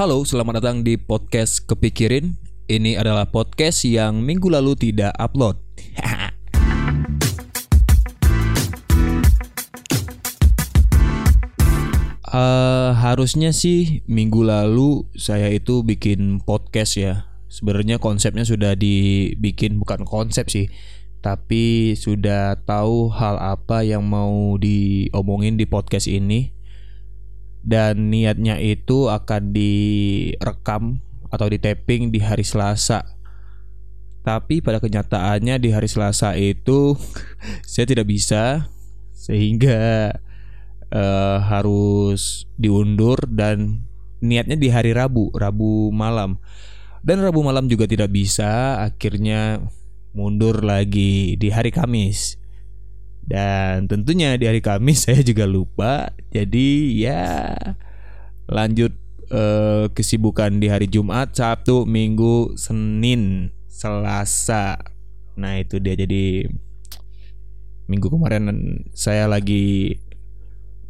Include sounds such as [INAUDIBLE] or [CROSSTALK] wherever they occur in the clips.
Halo, selamat datang di podcast Kepikirin. Ini adalah podcast yang minggu lalu tidak upload. uh, [LAUGHS] harusnya sih minggu lalu saya itu bikin podcast ya. Sebenarnya konsepnya sudah dibikin bukan konsep sih, tapi sudah tahu hal apa yang mau diomongin di podcast ini dan niatnya itu akan direkam atau di tapping di hari Selasa. Tapi pada kenyataannya di hari Selasa itu [LAUGHS] saya tidak bisa sehingga uh, harus diundur dan niatnya di hari Rabu, Rabu malam. Dan Rabu malam juga tidak bisa, akhirnya mundur lagi di hari Kamis. Dan tentunya di hari Kamis [LAUGHS] saya juga lupa. Jadi ya lanjut uh, kesibukan di hari Jumat, Sabtu, Minggu, Senin, Selasa. Nah, itu dia jadi minggu kemarin saya lagi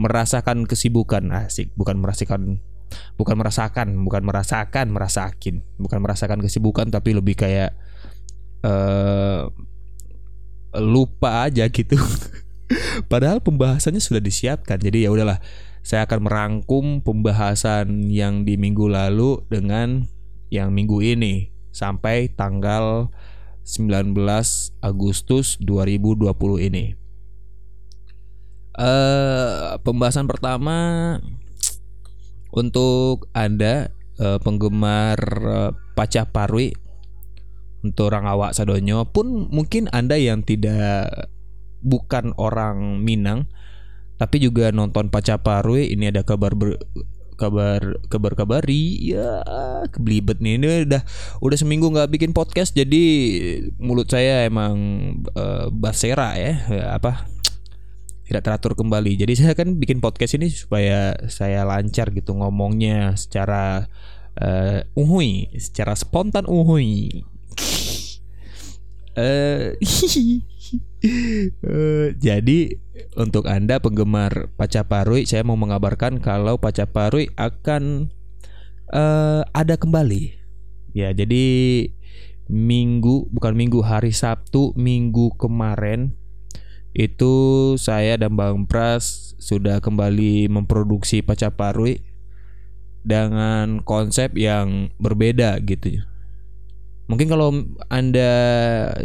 merasakan kesibukan asik bukan merasakan bukan merasakan bukan merasakan merasakin bukan merasakan kesibukan tapi lebih kayak uh, lupa aja gitu. [LAUGHS] Padahal pembahasannya sudah disiapkan. Jadi ya udahlah saya akan merangkum pembahasan yang di minggu lalu dengan yang minggu ini sampai tanggal 19 Agustus 2020 ini. Uh, pembahasan pertama untuk anda uh, penggemar uh, Pacah Parwi untuk orang awak sadonyo pun mungkin anda yang tidak bukan orang Minang tapi juga nonton Pacah Parwi ini ada kabar ber, kabar kabar kabari ya kebelibet nih ini udah udah seminggu nggak bikin podcast jadi mulut saya emang uh, basera ya apa tidak teratur kembali. Jadi saya kan bikin podcast ini supaya saya lancar gitu ngomongnya secara uh, uhui, secara spontan uhui. Uh, uh, [LAUGHS] jadi untuk anda penggemar Pacaparui, saya mau mengabarkan kalau Pacaparui akan uh, ada kembali. Ya, jadi minggu bukan minggu hari Sabtu minggu kemarin itu saya dan Bang Pras sudah kembali memproduksi Pacaparui dengan konsep yang berbeda gitu. Mungkin kalau Anda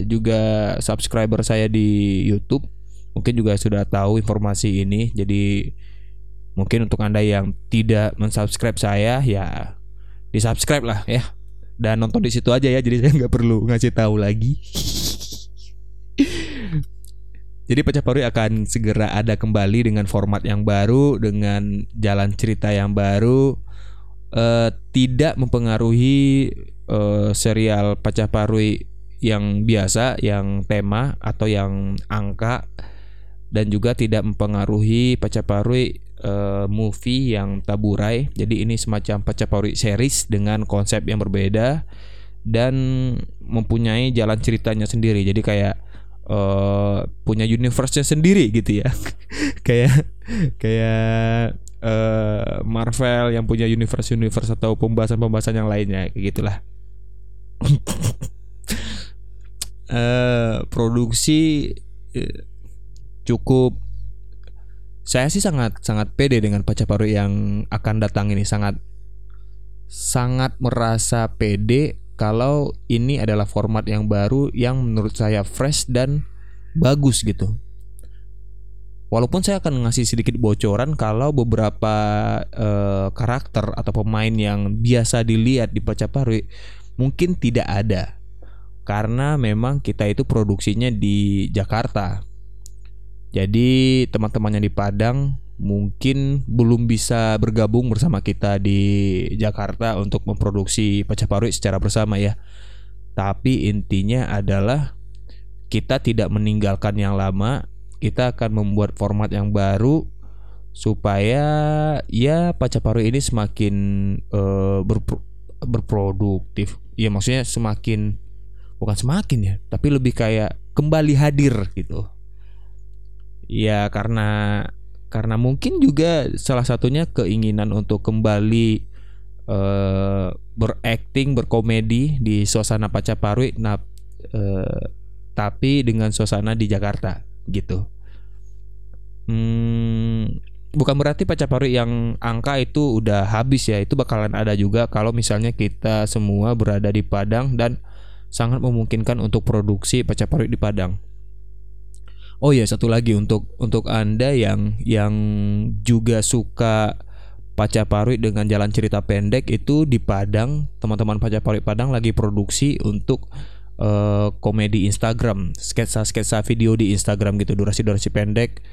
juga subscriber saya di YouTube, mungkin juga sudah tahu informasi ini. Jadi mungkin untuk Anda yang tidak mensubscribe saya ya di-subscribe lah ya. Dan nonton di situ aja ya, jadi saya [LAUGHS] nggak perlu ngasih tahu lagi. [LAUGHS] Jadi Pecah Parui akan segera ada kembali dengan format yang baru, dengan jalan cerita yang baru, uh, tidak mempengaruhi uh, serial Pecah Parui yang biasa, yang tema atau yang angka, dan juga tidak mempengaruhi Pecah Parui uh, movie yang taburai. Jadi ini semacam Pecah Parui series dengan konsep yang berbeda dan mempunyai jalan ceritanya sendiri. Jadi kayak uh, punya universe-nya sendiri gitu ya. [LAUGHS] kayak kayak uh, Marvel yang punya universe-universe atau pembahasan-pembahasan yang lainnya kayak gitulah. Uh, [LAUGHS] produksi uh, cukup saya sih sangat sangat pede dengan Pacaparu yang akan datang ini sangat sangat merasa pede kalau ini adalah format yang baru yang menurut saya fresh dan bagus gitu. Walaupun saya akan ngasih sedikit bocoran kalau beberapa uh, karakter atau pemain yang biasa dilihat di Pacaparwi mungkin tidak ada karena memang kita itu produksinya di Jakarta. Jadi teman-temannya di Padang mungkin belum bisa bergabung bersama kita di Jakarta untuk memproduksi Pecah Parui secara bersama ya. Tapi intinya adalah kita tidak meninggalkan yang lama, kita akan membuat format yang baru supaya ya Pecah Parui ini semakin uh, berproduktif. Ya maksudnya semakin bukan semakin ya, tapi lebih kayak kembali hadir gitu. Ya karena karena mungkin juga salah satunya keinginan untuk kembali uh, berakting berkomedi di suasana Pacaparui nah uh, tapi dengan suasana di Jakarta gitu hmm, bukan berarti Pacaparui yang angka itu udah habis ya itu bakalan ada juga kalau misalnya kita semua berada di Padang dan sangat memungkinkan untuk produksi Pacaparui di Padang. Oh ya satu lagi untuk untuk anda yang yang juga suka Pacaparui dengan jalan cerita pendek itu di Padang teman-teman Pacaparui Padang lagi produksi untuk uh, komedi Instagram sketsa-sketsa video di Instagram gitu durasi-durasi pendek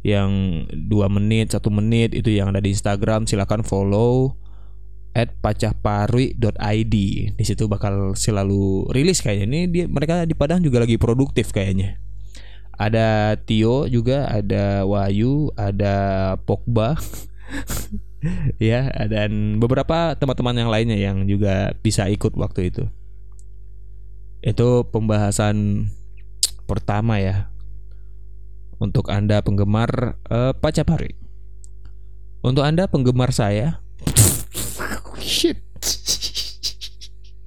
yang dua menit satu menit itu yang ada di Instagram silakan follow at pacaparui.id di situ bakal selalu rilis kayaknya. Ini dia mereka di Padang juga lagi produktif kayaknya. Ada Tio juga ada Wahyu ada Pogba. [LAUGHS] Ya dan beberapa teman-teman yang lainnya yang juga bisa ikut waktu itu. Itu pembahasan pertama ya untuk anda penggemar uh, Pacapari untuk anda penggemar saya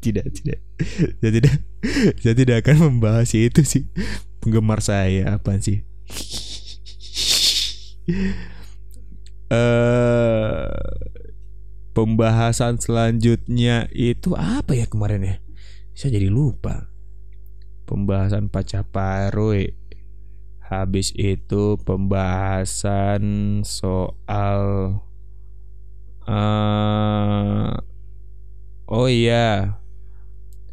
tidak tidak saya tidak saya tidak akan membahas itu sih penggemar saya apa sih? uh, pembahasan selanjutnya itu apa ya kemarin ya? Saya jadi lupa. Pembahasan Pacaparoi. Habis itu pembahasan soal uh, Oh iya.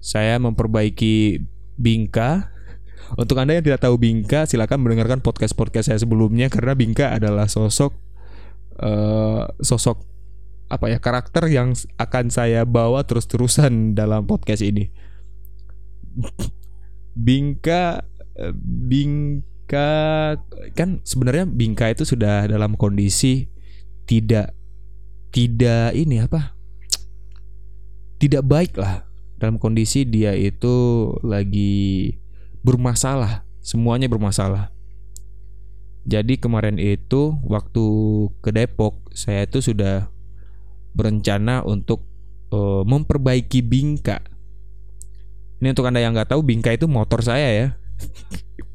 Saya memperbaiki Bingka [LAUGHS] untuk Anda yang tidak tahu Bingka, silakan mendengarkan podcast-podcast saya sebelumnya karena Bingka adalah sosok uh, sosok apa ya karakter yang akan saya bawa terus-terusan dalam podcast ini. [LAUGHS] Bingka Bingka kan sebenarnya Bingka itu sudah dalam kondisi tidak tidak ini apa? Tidak baik lah dalam kondisi dia itu lagi bermasalah, semuanya bermasalah. Jadi kemarin itu waktu ke Depok, saya itu sudah berencana untuk uh, memperbaiki bingka. Ini untuk anda yang nggak tahu, bingka itu motor saya ya. [LAUGHS]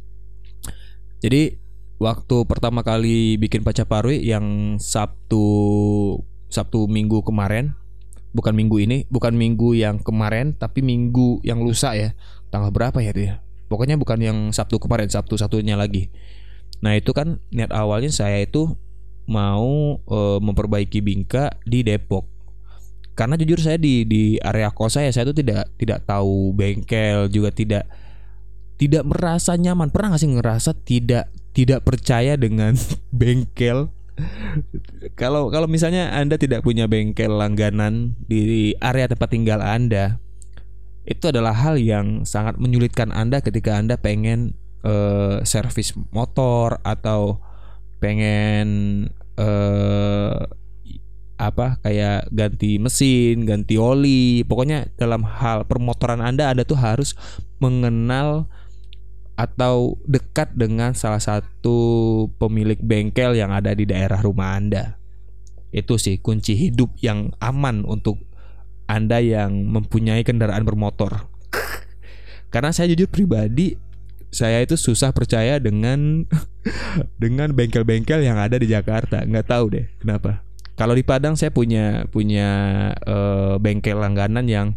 Jadi waktu pertama kali bikin Pacaparui yang Sabtu Sabtu Minggu kemarin, bukan minggu ini, bukan minggu yang kemarin, tapi minggu yang lusa ya. Tanggal berapa ya dia? Pokoknya bukan yang Sabtu kemarin, Sabtu satunya lagi. Nah itu kan niat awalnya saya itu mau e, memperbaiki bingka di Depok. Karena jujur saya di di area kos saya saya itu tidak tidak tahu bengkel juga tidak tidak merasa nyaman. Pernah nggak sih ngerasa tidak tidak percaya dengan [LAUGHS] bengkel? kalau kalau misalnya Anda tidak punya bengkel langganan di area tempat tinggal Anda, itu adalah hal yang sangat menyulitkan Anda ketika Anda pengen uh, servis motor atau pengen uh, apa kayak ganti mesin, ganti oli, pokoknya dalam hal permotoran Anda Anda tuh harus mengenal atau dekat dengan salah satu pemilik bengkel yang ada di daerah rumah Anda. Itu sih kunci hidup yang aman untuk anda yang mempunyai kendaraan bermotor. [LAUGHS] Karena saya jujur pribadi saya itu susah percaya dengan [LAUGHS] dengan bengkel-bengkel yang ada di Jakarta. Nggak tahu deh kenapa. Kalau di Padang saya punya punya uh, bengkel langganan yang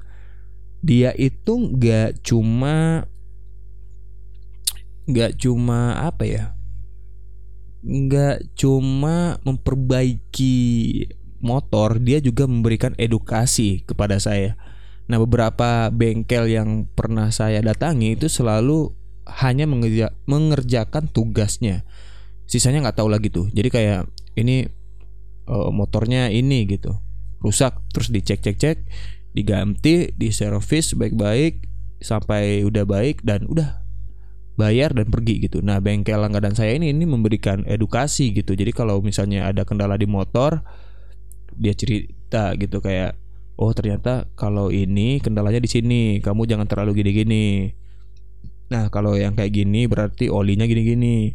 dia itu nggak cuma nggak cuma apa ya nggak cuma memperbaiki motor dia juga memberikan edukasi kepada saya. Nah, beberapa bengkel yang pernah saya datangi itu selalu hanya mengerja, mengerjakan tugasnya. Sisanya nggak tahu lagi tuh. Jadi kayak ini uh, motornya ini gitu. Rusak terus dicek-cek-cek, diganti, diservis baik-baik sampai udah baik dan udah bayar dan pergi gitu. Nah, bengkel langganan saya ini ini memberikan edukasi gitu. Jadi kalau misalnya ada kendala di motor, dia cerita gitu kayak oh ternyata kalau ini kendalanya di sini kamu jangan terlalu gini-gini nah kalau yang kayak gini berarti olinya gini-gini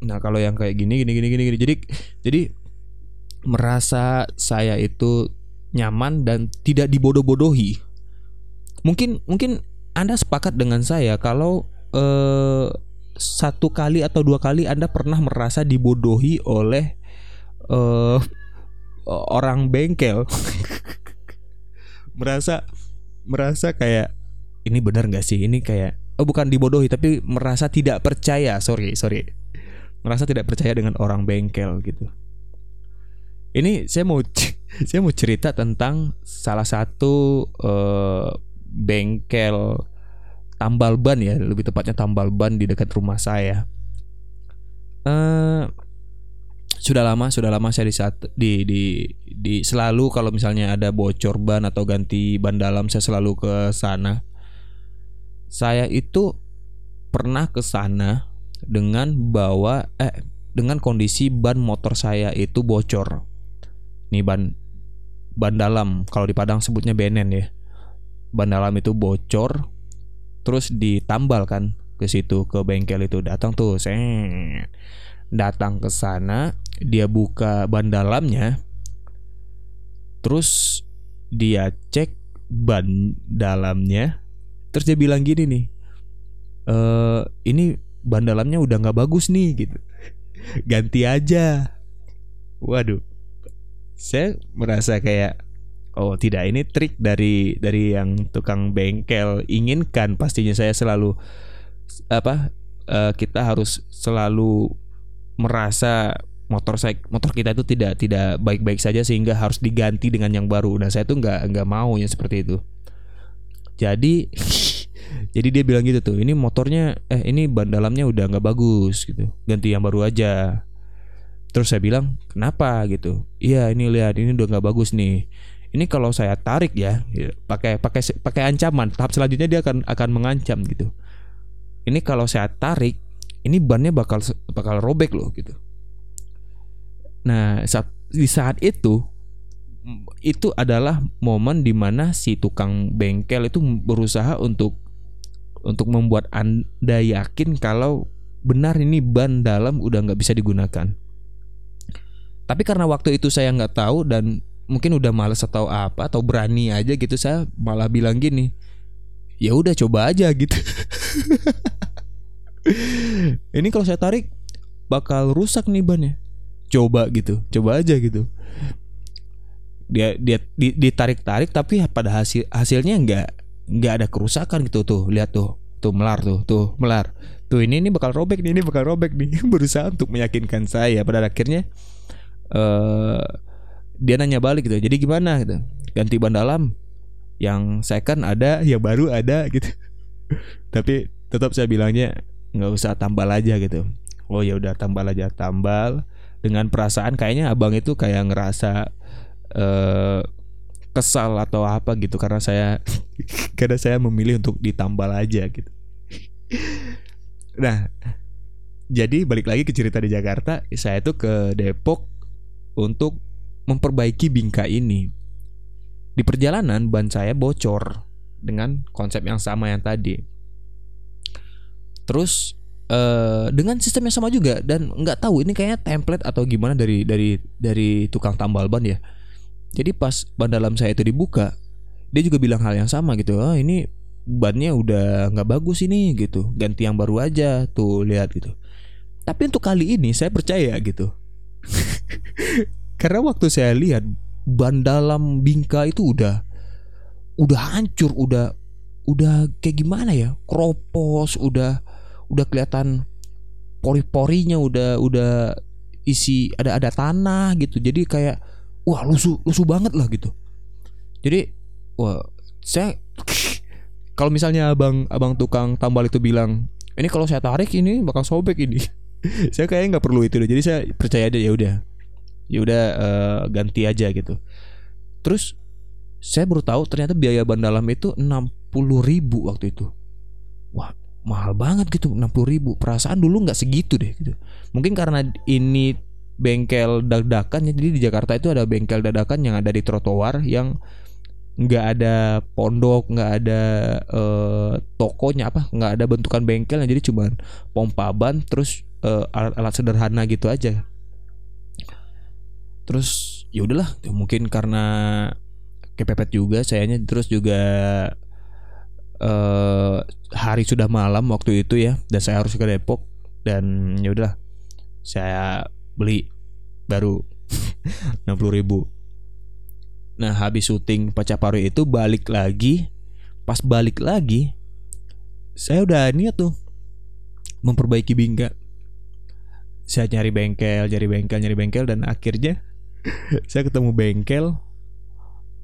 nah kalau yang kayak gini gini gini gini gini jadi jadi merasa saya itu nyaman dan tidak dibodoh-bodohi. Mungkin mungkin Anda sepakat dengan saya kalau eh, satu kali atau dua kali Anda pernah merasa dibodohi oleh eh, orang bengkel. [LAUGHS] merasa merasa kayak ini benar nggak sih? Ini kayak oh bukan dibodohi tapi merasa tidak percaya. Sorry, sorry. Merasa tidak percaya dengan orang bengkel gitu. Ini saya mau [LAUGHS] saya mau cerita tentang salah satu uh, bengkel tambal ban ya, lebih tepatnya tambal ban di dekat rumah saya. Uh, sudah lama, sudah lama saya di di di di selalu kalau misalnya ada bocor ban atau ganti ban dalam saya selalu ke sana. Saya itu pernah ke sana dengan bawa eh dengan kondisi ban motor saya itu bocor nih ban ban dalam kalau di Padang sebutnya benen ya ban dalam itu bocor terus ditambal kan ke situ ke bengkel itu. Datang tuh sen datang ke sana dia buka ban dalamnya. Terus dia cek ban dalamnya. Terus dia bilang gini nih e, ini ban dalamnya udah nggak bagus nih gitu. [LAUGHS] Ganti aja. Waduh. Saya merasa kayak oh tidak ini trik dari dari yang tukang bengkel inginkan pastinya saya selalu apa uh, kita harus selalu merasa motor saya motor kita itu tidak tidak baik-baik saja sehingga harus diganti dengan yang baru. Nah saya tuh nggak nggak mau ya seperti itu. Jadi [LAUGHS] jadi dia bilang gitu tuh ini motornya eh ini ban dalamnya udah nggak bagus gitu ganti yang baru aja Terus saya bilang, "Kenapa?" gitu. "Iya, ini lihat ini udah nggak bagus nih. Ini kalau saya tarik ya, ya, pakai pakai pakai ancaman. Tahap selanjutnya dia akan akan mengancam gitu. Ini kalau saya tarik, ini bannya bakal bakal robek loh gitu." Nah, saat di saat itu itu adalah momen di mana si tukang bengkel itu berusaha untuk untuk membuat anda yakin kalau benar ini ban dalam udah nggak bisa digunakan. Tapi karena waktu itu saya nggak tahu dan mungkin udah males atau apa atau berani aja gitu saya malah bilang gini, ya udah coba aja gitu. [LAUGHS] Ini kalau saya tarik bakal rusak nih bannya. Coba gitu, coba aja gitu. Dia dia ditarik-tarik tapi pada hasil hasilnya nggak nggak ada kerusakan gitu tuh lihat tuh tuh melar tuh tuh melar tuh ini ini bakal robek nih ini bakal robek nih [LAUGHS] berusaha untuk meyakinkan saya pada akhirnya uh, dia nanya balik gitu jadi gimana? gitu. Ganti ban dalam yang second ada yang baru ada gitu. [LAUGHS] Tapi tetap saya bilangnya nggak usah tambal aja gitu. Oh ya udah tambal aja. Tambal dengan perasaan kayaknya abang itu kayak ngerasa uh, kesal atau apa gitu karena saya [LAUGHS] karena saya memilih untuk ditambal aja gitu. [LAUGHS] Nah jadi balik lagi ke cerita di Jakarta saya tuh ke Depok untuk memperbaiki bingkai ini. Di perjalanan ban saya bocor dengan konsep yang sama yang tadi. Terus uh, dengan sistem yang sama juga dan nggak tahu ini kayaknya template atau gimana dari dari dari tukang tambal ban ya. Jadi pas ban dalam saya itu dibuka, dia juga bilang hal yang sama gitu. Oh, ini bannya udah nggak bagus ini gitu. Ganti yang baru aja tuh lihat gitu. Tapi untuk kali ini saya percaya gitu. [LAUGHS] Karena waktu saya lihat ban dalam bingka itu udah udah hancur, udah udah kayak gimana ya? Kropos, udah udah kelihatan pori-porinya udah udah isi ada ada tanah gitu. Jadi kayak wah lusuh lusuh banget lah gitu. Jadi wah saya [LAUGHS] kalau misalnya abang abang tukang tambal itu bilang ini kalau saya tarik ini bakal sobek ini [LAUGHS] saya kayaknya nggak perlu itu deh jadi saya percaya aja ya udah ya udah uh, ganti aja gitu. Terus saya baru tahu ternyata biaya ban dalam itu 60 ribu waktu itu. Wah mahal banget gitu 60 ribu. Perasaan dulu nggak segitu deh gitu. Mungkin karena ini bengkel dadakan ya jadi di Jakarta itu ada bengkel dadakan yang ada di trotoar yang nggak ada pondok nggak ada uh, tokonya apa nggak ada bentukan bengkel jadi cuma pompa ban terus uh, alat-alat sederhana gitu aja terus ya udahlah mungkin karena kepepet juga sayanya terus juga eh hari sudah malam waktu itu ya dan saya harus ke Depok dan ya udah saya beli baru [LAUGHS] 60 ribu. Nah habis syuting Pacaparu itu balik lagi pas balik lagi saya udah niat tuh memperbaiki bingka. Saya nyari bengkel nyari bengkel nyari bengkel dan akhirnya saya ketemu bengkel.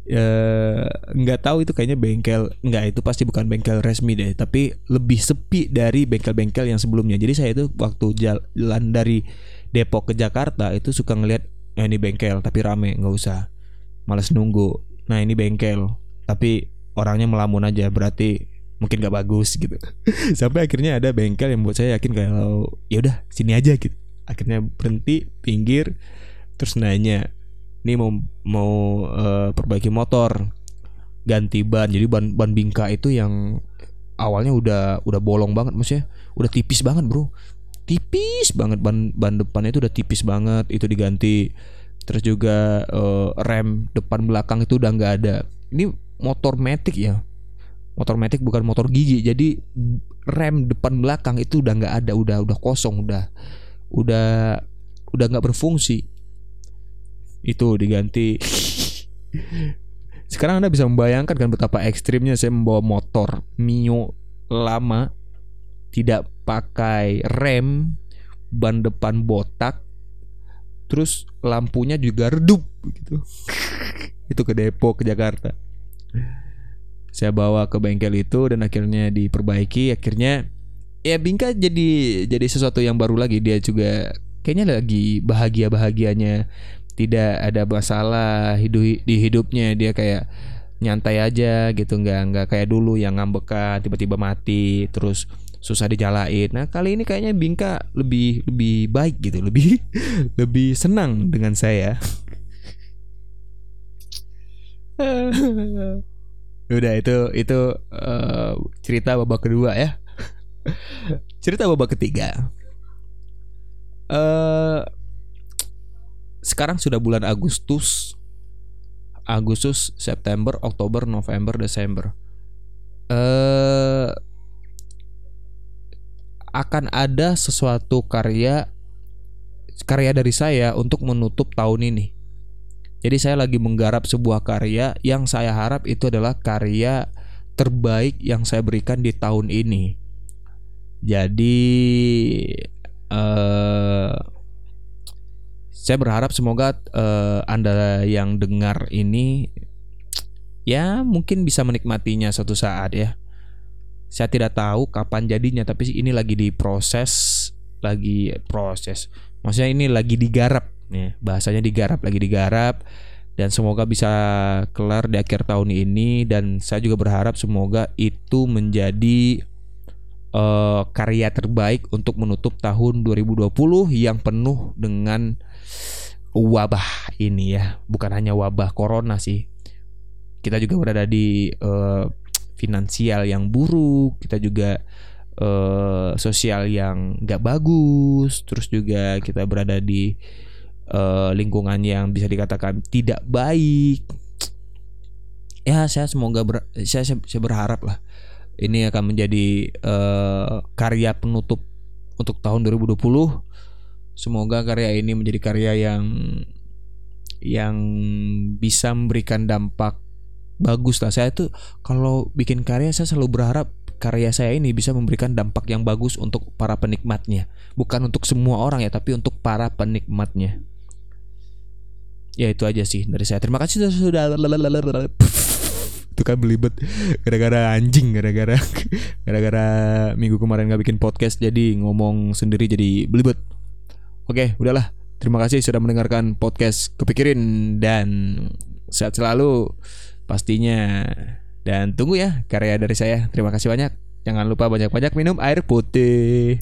Eh, nggak tahu itu kayaknya bengkel nggak itu pasti bukan bengkel resmi deh tapi lebih sepi dari bengkel-bengkel yang sebelumnya. Jadi saya itu waktu jalan dari Depok ke Jakarta itu suka ngeliat ya ini bengkel tapi rame nggak usah. Males nunggu. Nah ini bengkel tapi orangnya melamun aja berarti mungkin gak bagus gitu. [LAUGHS] Sampai akhirnya ada bengkel yang buat saya yakin kalau ya udah sini aja gitu. Akhirnya berhenti pinggir terus nanya ini mau mau uh, perbaiki motor ganti ban. Jadi ban ban bingka itu yang awalnya udah udah bolong banget maksudnya udah tipis banget bro. Tipis banget ban ban depannya itu udah tipis banget itu diganti. Terus juga uh, rem depan belakang itu udah nggak ada. Ini motor metik ya. Motor metik bukan motor gigi. Jadi rem depan belakang itu udah nggak ada udah udah kosong udah udah udah nggak berfungsi itu diganti. Sekarang anda bisa membayangkan kan betapa ekstrimnya saya membawa motor mio lama tidak pakai rem ban depan botak terus lampunya juga redup gitu. [LAUGHS] Itu ke Depok ke Jakarta. Saya bawa ke bengkel itu dan akhirnya diperbaiki. Akhirnya ya Bingka jadi jadi sesuatu yang baru lagi. Dia juga kayaknya lagi bahagia bahagianya tidak ada masalah hidup di hidupnya. Dia kayak nyantai aja gitu nggak nggak kayak dulu yang ngambekan tiba-tiba mati terus susah dijalain. Nah kali ini kayaknya Bingka lebih lebih baik gitu lebih [LAUGHS] lebih senang dengan saya. [LAUGHS] Udah itu itu uh, cerita babak kedua ya. [LAUGHS] Cerita babak ketiga. Uh, sekarang sudah bulan Agustus Agustus, September, Oktober, November, Desember. Eh akan ada sesuatu karya karya dari saya untuk menutup tahun ini. Jadi saya lagi menggarap sebuah karya yang saya harap itu adalah karya terbaik yang saya berikan di tahun ini. Jadi eh saya berharap semoga uh, Anda yang dengar ini ya mungkin bisa menikmatinya suatu saat ya. Saya tidak tahu kapan jadinya tapi ini lagi diproses, lagi proses. Maksudnya ini lagi digarap ya, bahasanya digarap, lagi digarap dan semoga bisa kelar di akhir tahun ini dan saya juga berharap semoga itu menjadi uh, karya terbaik untuk menutup tahun 2020 yang penuh dengan wabah ini ya. Bukan hanya wabah corona sih. Kita juga berada di uh, finansial yang buruk kita juga uh, sosial yang nggak bagus terus juga kita berada di uh, lingkungan yang bisa dikatakan tidak baik. Ya saya semoga ber, saya, saya berharap lah ini akan menjadi uh, karya penutup untuk tahun 2020 Semoga karya ini menjadi karya yang yang bisa memberikan dampak bagus lah. Saya tuh kalau bikin karya saya selalu berharap karya saya ini bisa memberikan dampak yang bagus untuk para penikmatnya. Bukan untuk semua orang ya, tapi untuk para penikmatnya. Ya itu aja sih dari saya. Terima kasih sudah itu kan belibet gara-gara anjing gara-gara gara-gara minggu kemarin nggak bikin podcast jadi ngomong sendiri jadi belibet Oke, udahlah. Terima kasih sudah mendengarkan podcast Kepikirin dan sehat selalu pastinya. Dan tunggu ya karya dari saya. Terima kasih banyak. Jangan lupa banyak-banyak minum air putih.